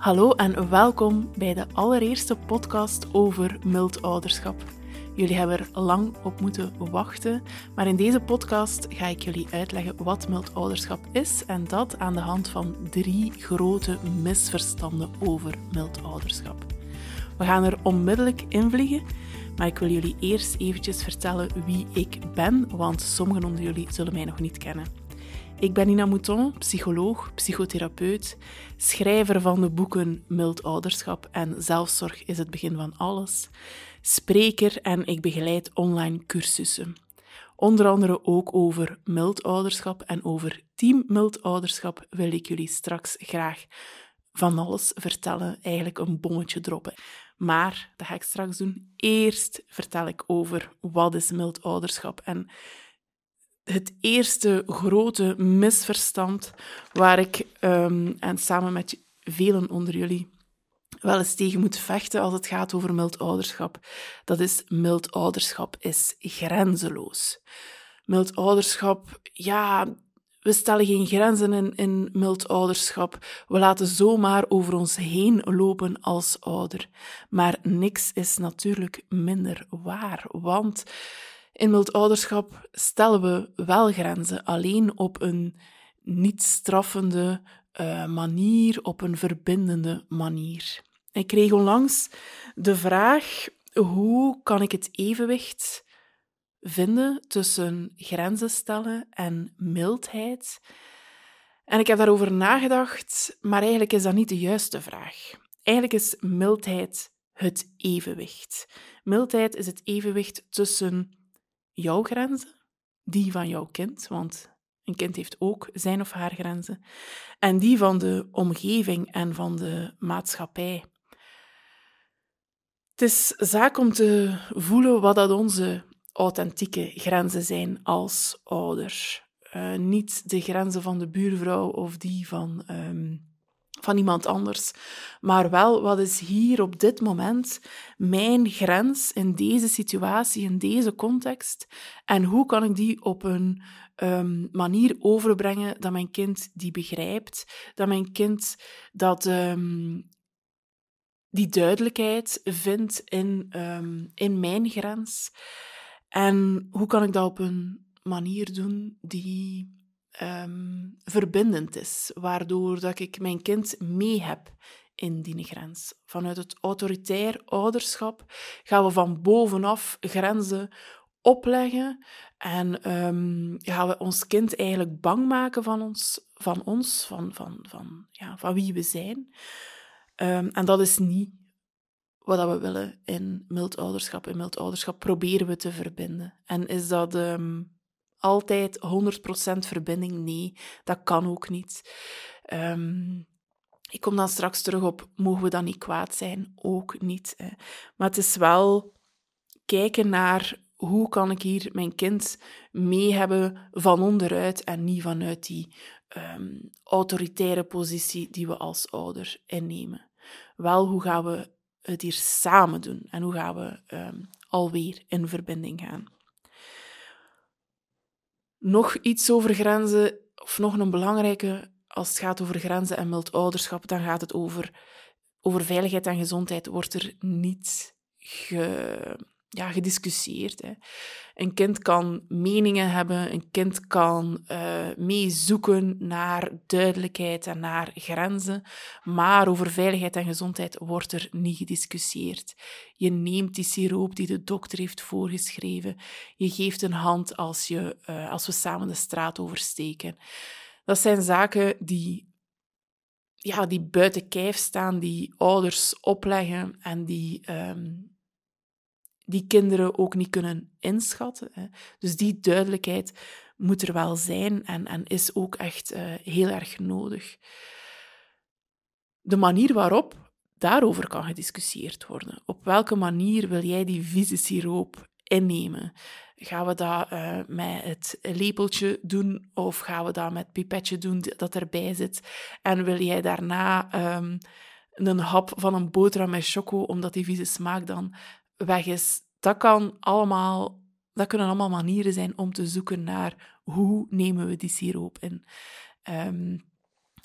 Hallo en welkom bij de allereerste podcast over mild ouderschap. Jullie hebben er lang op moeten wachten, maar in deze podcast ga ik jullie uitleggen wat mild ouderschap is en dat aan de hand van drie grote misverstanden over mild ouderschap. We gaan er onmiddellijk in vliegen, maar ik wil jullie eerst eventjes vertellen wie ik ben, want sommigen onder jullie zullen mij nog niet kennen. Ik ben Nina Mouton, psycholoog, psychotherapeut, schrijver van de boeken Mild Ouderschap en Zelfzorg is het begin van alles, spreker en ik begeleid online cursussen. Onder andere ook over mild ouderschap en over team mild ouderschap wil ik jullie straks graag van alles vertellen, eigenlijk een bommetje droppen. Maar dat ga ik straks doen. Eerst vertel ik over wat is mild ouderschap en het eerste grote misverstand waar ik, um, en samen met velen onder jullie, wel eens tegen moet vechten als het gaat over mild ouderschap. Dat is mild ouderschap is grenzeloos. Mild ouderschap, ja, we stellen geen grenzen in, in mild ouderschap. We laten zomaar over ons heen lopen als ouder. Maar niks is natuurlijk minder waar, want in mild ouderschap stellen we wel grenzen, alleen op een niet straffende uh, manier, op een verbindende manier. Ik kreeg onlangs de vraag: hoe kan ik het evenwicht vinden tussen grenzen stellen en mildheid? En ik heb daarover nagedacht, maar eigenlijk is dat niet de juiste vraag. Eigenlijk is mildheid het evenwicht. Mildheid is het evenwicht tussen jouw grenzen, die van jouw kind, want een kind heeft ook zijn of haar grenzen, en die van de omgeving en van de maatschappij. Het is zaak om te voelen wat dat onze authentieke grenzen zijn als ouder. Uh, niet de grenzen van de buurvrouw of die van um, van iemand anders. Maar wel, wat is hier op dit moment mijn grens in deze situatie, in deze context? En hoe kan ik die op een um, manier overbrengen dat mijn kind die begrijpt, dat mijn kind dat, um, die duidelijkheid vindt in, um, in mijn grens? En hoe kan ik dat op een manier doen die um, verbindend is, waardoor dat ik mijn kind mee heb in die grens. Vanuit het autoritair ouderschap gaan we van bovenaf grenzen opleggen en um, gaan we ons kind eigenlijk bang maken van ons, van, ons, van, van, van, ja, van wie we zijn. Um, en dat is niet wat we willen in mild ouderschap. In mild ouderschap proberen we te verbinden. En is dat altijd 100% verbinding. Nee, dat kan ook niet. Um, ik kom dan straks terug op, mogen we dan niet kwaad zijn? Ook niet. Hè. Maar het is wel kijken naar hoe kan ik hier mijn kind mee hebben van onderuit en niet vanuit die um, autoritaire positie die we als ouder innemen. Wel, hoe gaan we het hier samen doen en hoe gaan we um, alweer in verbinding gaan? Nog iets over grenzen, of nog een belangrijke, als het gaat over grenzen en mild ouderschap, dan gaat het over, over veiligheid en gezondheid, wordt er niet ge, ja, gediscussieerd. Hè. Een kind kan meningen hebben, een kind kan uh, meezoeken naar duidelijkheid en naar grenzen, maar over veiligheid en gezondheid wordt er niet gediscussieerd. Je neemt die siroop die de dokter heeft voorgeschreven, je geeft een hand als, je, uh, als we samen de straat oversteken. Dat zijn zaken die ja, die buiten kijf staan, die ouders opleggen en die um, die kinderen ook niet kunnen inschatten. Hè. Dus die duidelijkheid moet er wel zijn en, en is ook echt uh, heel erg nodig. De manier waarop daarover kan gediscussieerd worden. Op welke manier wil jij die vieze siroop innemen? Gaan we dat uh, met het lepeltje doen of gaan we dat met pipetje doen dat erbij zit? En wil jij daarna um, een hap van een boterham met choco, omdat die vieze smaak dan weg is. Dat, kan allemaal, dat kunnen allemaal manieren zijn om te zoeken naar hoe nemen we die siroop in. Um,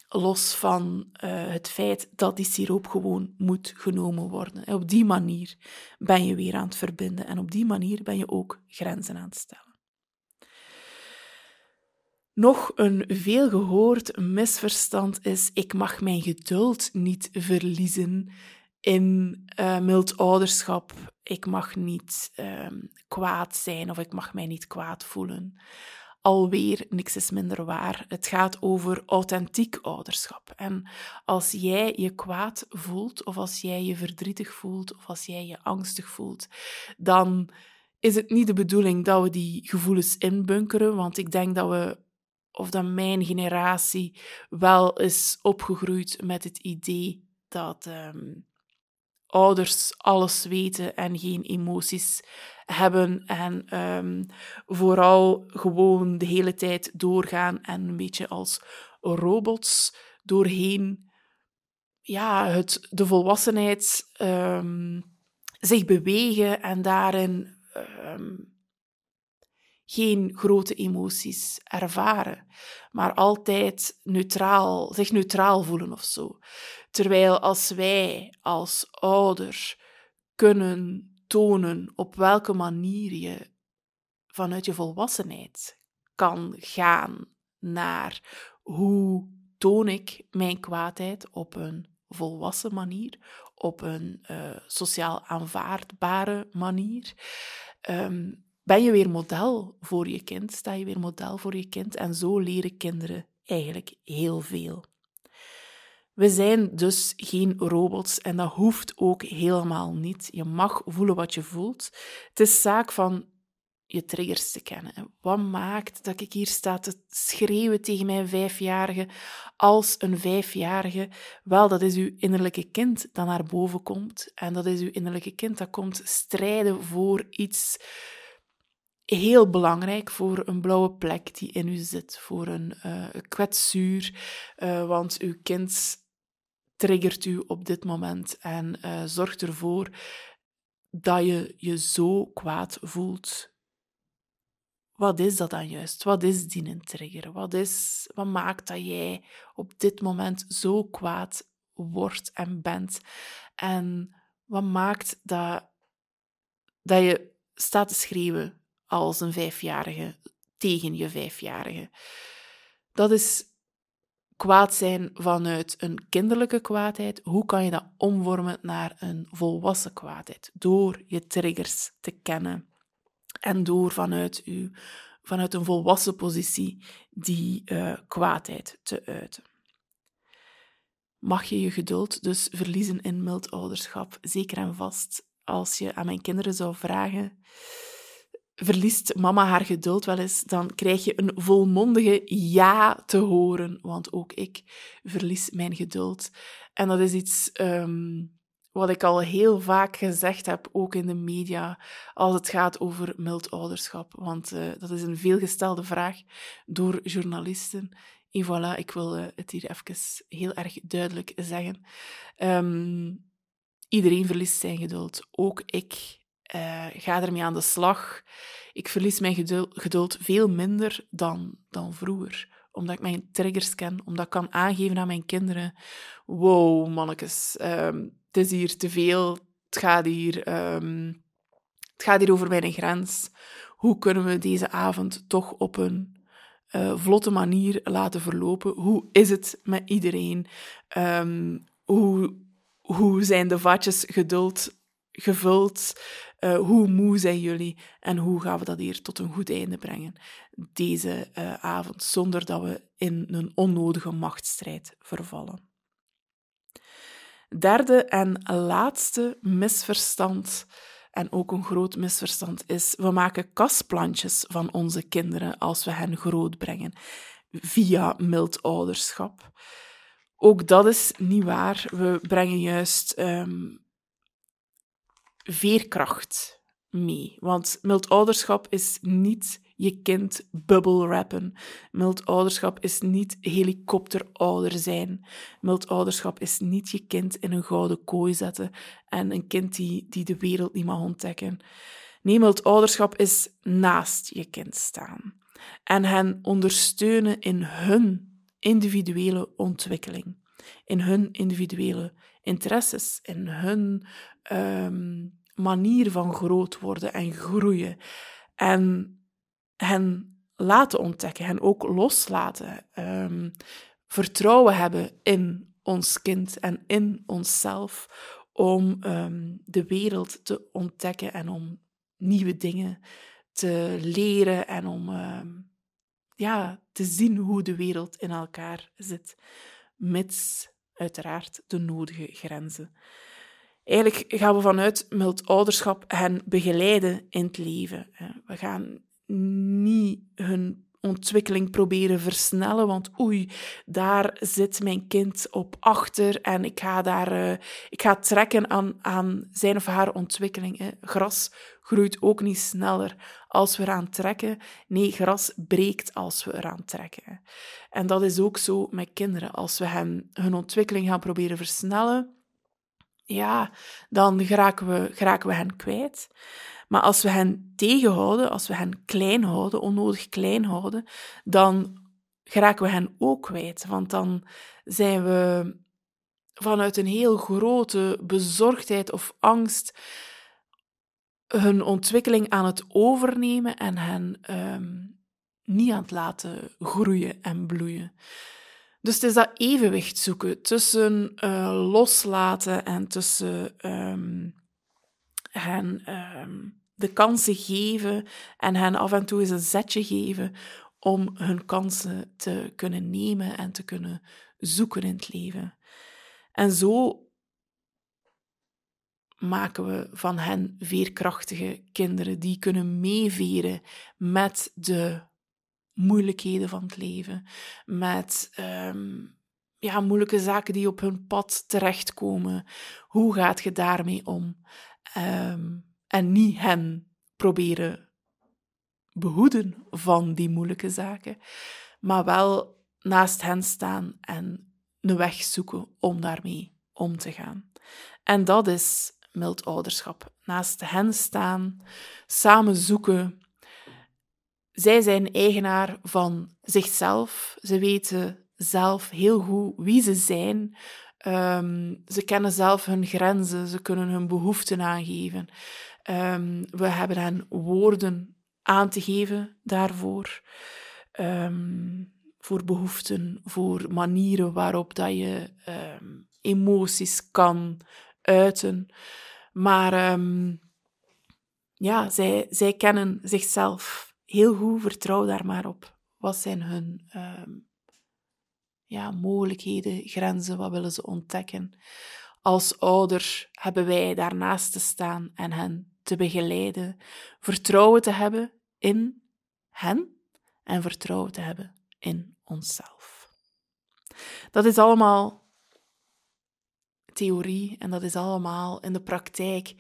los van uh, het feit dat die siroop gewoon moet genomen worden. En op die manier ben je weer aan het verbinden en op die manier ben je ook grenzen aan het stellen. Nog een veelgehoord misverstand is: ik mag mijn geduld niet verliezen in uh, mild ouderschap. Ik mag niet uh, kwaad zijn of ik mag mij niet kwaad voelen. Alweer, niks is minder waar. Het gaat over authentiek ouderschap. En als jij je kwaad voelt, of als jij je verdrietig voelt, of als jij je angstig voelt, dan is het niet de bedoeling dat we die gevoelens inbunkeren, want ik denk dat we of dat mijn generatie wel is opgegroeid met het idee dat um, ouders alles weten en geen emoties hebben en um, vooral gewoon de hele tijd doorgaan en een beetje als robots doorheen ja, het, de volwassenheid um, zich bewegen en daarin geen grote emoties ervaren, maar altijd neutraal, zich neutraal voelen of zo. Terwijl als wij als ouder kunnen tonen op welke manier je vanuit je volwassenheid kan gaan naar hoe toon ik mijn kwaadheid op een volwassen manier, op een uh, sociaal aanvaardbare manier. Um, ben je weer model voor je kind, sta je weer model voor je kind en zo leren kinderen eigenlijk heel veel. We zijn dus geen robots en dat hoeft ook helemaal niet. Je mag voelen wat je voelt. Het is zaak van je triggers te kennen. Wat maakt dat ik hier sta te schreeuwen tegen mijn vijfjarige als een vijfjarige? Wel, dat is uw innerlijke kind dat naar boven komt. En dat is uw innerlijke kind dat komt strijden voor iets heel belangrijk voor een blauwe plek die in u zit, voor een uh, kwetsuur, uh, want uw kind triggert u op dit moment en uh, zorgt ervoor dat je je zo kwaad voelt. Wat is dat dan juist? Wat is die een trigger? Wat, is, wat maakt dat jij op dit moment zo kwaad wordt en bent? En wat maakt dat, dat je staat te schreeuwen als een vijfjarige tegen je vijfjarige. Dat is kwaad zijn vanuit een kinderlijke kwaadheid. Hoe kan je dat omvormen naar een volwassen kwaadheid? Door je triggers te kennen en door vanuit, u, vanuit een volwassen positie die uh, kwaadheid te uiten. Mag je je geduld dus verliezen in mild ouderschap? Zeker en vast als je aan mijn kinderen zou vragen verliest mama haar geduld wel eens, dan krijg je een volmondige ja te horen. Want ook ik verlies mijn geduld. En dat is iets um, wat ik al heel vaak gezegd heb, ook in de media, als het gaat over mild ouderschap. Want uh, dat is een veelgestelde vraag door journalisten. En voilà, ik wil uh, het hier even heel erg duidelijk zeggen. Um, iedereen verliest zijn geduld. Ook ik uh, ga ermee aan de slag. Ik verlies mijn geduld, veel minder dan, dan vroeger. Omdat ik mijn triggers ken, omdat ik kan aangeven aan mijn kinderen: wow, mannetjes, um, het is hier te veel. Het gaat hier, um, het gaat hier over mijn grens. Hoe kunnen we deze avond toch op een uh, vlotte manier laten verlopen? Hoe is het met iedereen? Um, hoe, hoe zijn de vatjes geduld gevuld? Uh, hoe moe zijn jullie en hoe gaan we dat hier tot een goed einde brengen deze uh, avond, zonder dat we in een onnodige machtsstrijd vervallen. Derde en laatste misverstand, en ook een groot misverstand, is we maken kastplantjes van onze kinderen als we hen grootbrengen via mild ouderschap. Ook dat is niet waar. We brengen juist um, veerkracht mee. Want mild ouderschap is niet je kind bubble wrappen. Mild ouderschap is niet helikopterouder zijn. Mild ouderschap is niet je kind in een gouden kooi zetten en een kind die, die de wereld niet mag ontdekken. Nee, mild ouderschap is naast je kind staan en hen ondersteunen in hun individuele ontwikkeling, in hun individuele interesses, in hun ehm, manier van groot worden en groeien. En hen laten ontdekken, hen ook loslaten. Um, vertrouwen hebben in ons kind en in onszelf om um, de wereld te ontdekken en om nieuwe dingen te leren en om ja, te zien hoe de wereld in elkaar zit, mits uiteraard de nodige grenzen. Eigenlijk gaan we vanuit mild ouderschap hen begeleiden in het leven. We gaan niet hun ontwikkeling proberen versnellen, want oei, daar zit mijn kind op achter en ik ga daar, uh, ik ga trekken aan, aan zijn of haar ontwikkeling. Gras groeit ook niet sneller als we eraan trekken. Nee, gras breekt als we eraan trekken. En dat is ook zo met kinderen. Als we hen, hun ontwikkeling gaan proberen versnellen, ja, dan geraken we, geraken we hen kwijt. Maar als we hen tegenhouden, als we hen klein houden, onnodig klein houden, dan geraken we hen ook kwijt. Want dan zijn we vanuit een heel grote bezorgdheid of angst hun ontwikkeling aan het overnemen en hen um, niet aan het laten groeien en bloeien. Dus het is dat evenwicht zoeken tussen uh, loslaten en tussen um, hen um, de kansen geven en hen af en toe eens een zetje geven om hun kansen te kunnen nemen en te kunnen zoeken in het leven. En zo maken we van hen veerkrachtige kinderen die kunnen meeveren met de moeilijkheden van het leven, met um, ja, moeilijke zaken die op hun pad terechtkomen. Hoe gaat je daarmee om? Um, en niet hen proberen behoeden van die moeilijke zaken, maar wel naast hen staan en een weg zoeken om daarmee om te gaan. En dat is mild ouderschap. Naast hen staan, samen zoeken. Zij zijn eigenaar van zichzelf. Ze weten zelf heel goed wie ze zijn. Um, ze kennen zelf hun grenzen, ze kunnen hun behoeften aangeven. Um, we hebben hen woorden aan te geven daarvoor. Um, voor behoeften, voor manieren waarop dat je emoties kan uiten. Maar ja, zij, zij kennen zichzelf heel goed. Vertrouw daar maar op. Wat zijn hun ja, mogelijkheden, grenzen? Wat willen ze ontdekken? Als ouder hebben wij daarnaast te staan en hen te begeleiden, vertrouwen te hebben in hen en vertrouwen te hebben in onszelf. Dat is allemaal theorie en dat is allemaal in de praktijk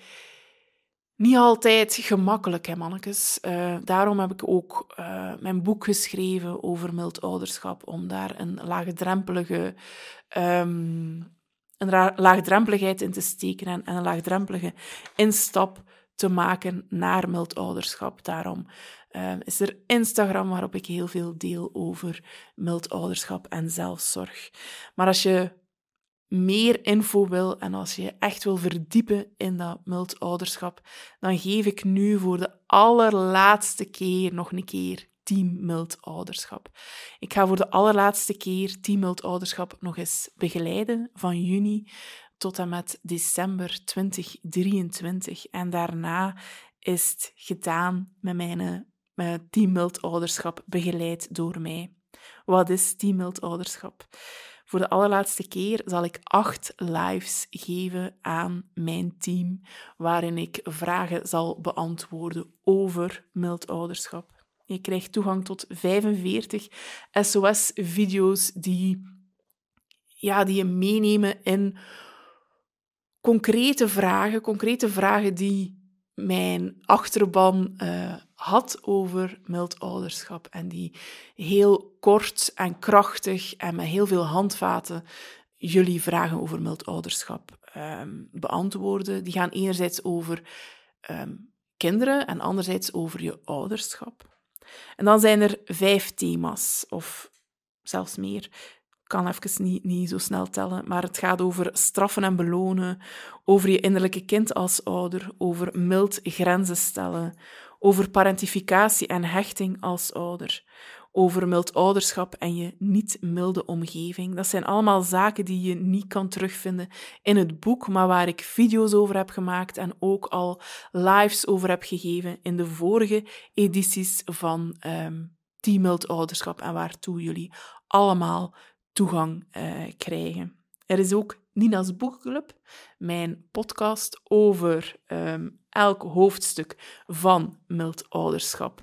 niet altijd gemakkelijk, hè, mannetjes. Uh, daarom heb ik ook uh, mijn boek geschreven over mild ouderschap, om daar een laagdrempelige um, een laagdrempeligheid in te steken en, en een laagdrempelige instap te maken naar mild ouderschap. Daarom uh, is er Instagram waarop ik heel veel deel over mild ouderschap en zelfzorg. Maar als je meer info wil en als je echt wil verdiepen in dat mild ouderschap, dan geef ik nu voor de allerlaatste keer nog een keer Team Mild Ouderschap. Ik ga voor de allerlaatste keer Team Mild Ouderschap nog eens begeleiden van juni tot en met december 2023. En daarna is het gedaan met mijn met Team Mild Ouderschap, begeleid door mij. Wat is Team Mild Ouderschap? Voor de allerlaatste keer zal ik acht lives geven aan mijn team, waarin ik vragen zal beantwoorden over mild ouderschap. Je krijgt toegang tot 45 SOS-video's die, ja, die je meenemen in concrete vragen, concrete vragen die mijn achterban uh, had over mild ouderschap en die heel kort en krachtig en met heel veel handvaten jullie vragen over mild ouderschap um, beantwoorden. Die gaan enerzijds over um, kinderen en anderzijds over je ouderschap. En dan zijn er vijf thema's of zelfs meer. Ik kan even niet, niet zo snel tellen, maar het gaat over straffen en belonen, over je innerlijke kind als ouder, over mild grenzen stellen, over parentificatie en hechting als ouder, over mild ouderschap en je niet milde omgeving. Dat zijn allemaal zaken die je niet kan terugvinden in het boek, maar waar ik video's over heb gemaakt en ook al lives over heb gegeven in de vorige edities van Team Mild Ouderschap en waartoe jullie allemaal toegang uh, krijgen. Er is ook Nina's Boekclub, mijn podcast over um, elk hoofdstuk van mild ouderschap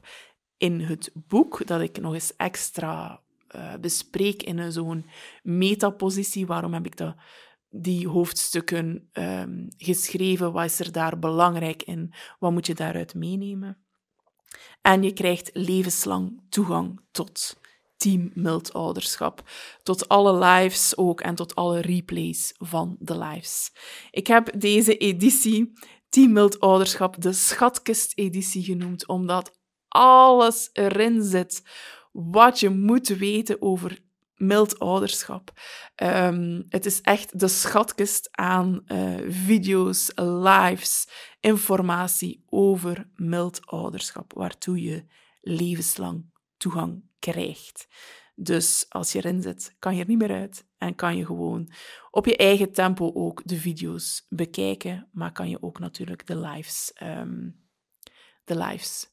in het boek, dat ik nog eens extra uh, bespreek in zo'n metapositie. Waarom heb ik dat, die hoofdstukken um, geschreven? Wat is er daar belangrijk in? Wat moet je daaruit meenemen? En je krijgt levenslang toegang tot team mild ouderschap. Tot alle lives ook en tot alle replays van de lives. Ik heb deze editie Team Mild Ouderschap de schatkist-editie genoemd, omdat alles erin zit wat je moet weten over mild ouderschap. Um, het is echt de schatkist aan uh, video's, lives, informatie over mild ouderschap, waartoe je levenslang toegang krijgt. Dus als je erin zit, kan je er niet meer uit en kan je gewoon op je eigen tempo ook de video's bekijken, maar kan je ook natuurlijk de lives, um, de lives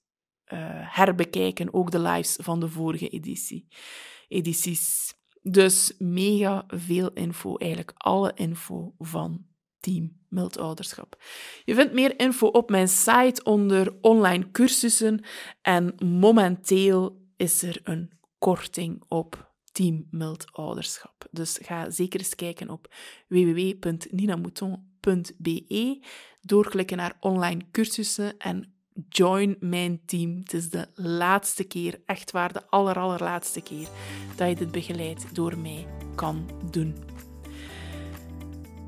uh, herbekijken, ook de lives van de vorige editie, edities. Dus mega veel info, eigenlijk alle info van Team Ouderschap. Je vindt meer info op mijn site onder online cursussen en momenteel is er een korting op Team Ouderschap. Dus ga zeker eens kijken op www.ninamouton.be, doorklikken naar online cursussen en join mijn team. Het is de laatste keer, echt waar, de aller, allerlaatste keer dat je dit begeleid door mij kan doen.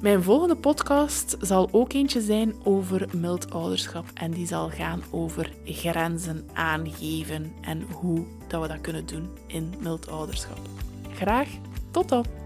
Mijn volgende podcast zal ook eentje zijn over mild ouderschap en die zal gaan over grenzen aangeven en hoe dat we dat kunnen doen in mild ouderschap. Graag tot dan!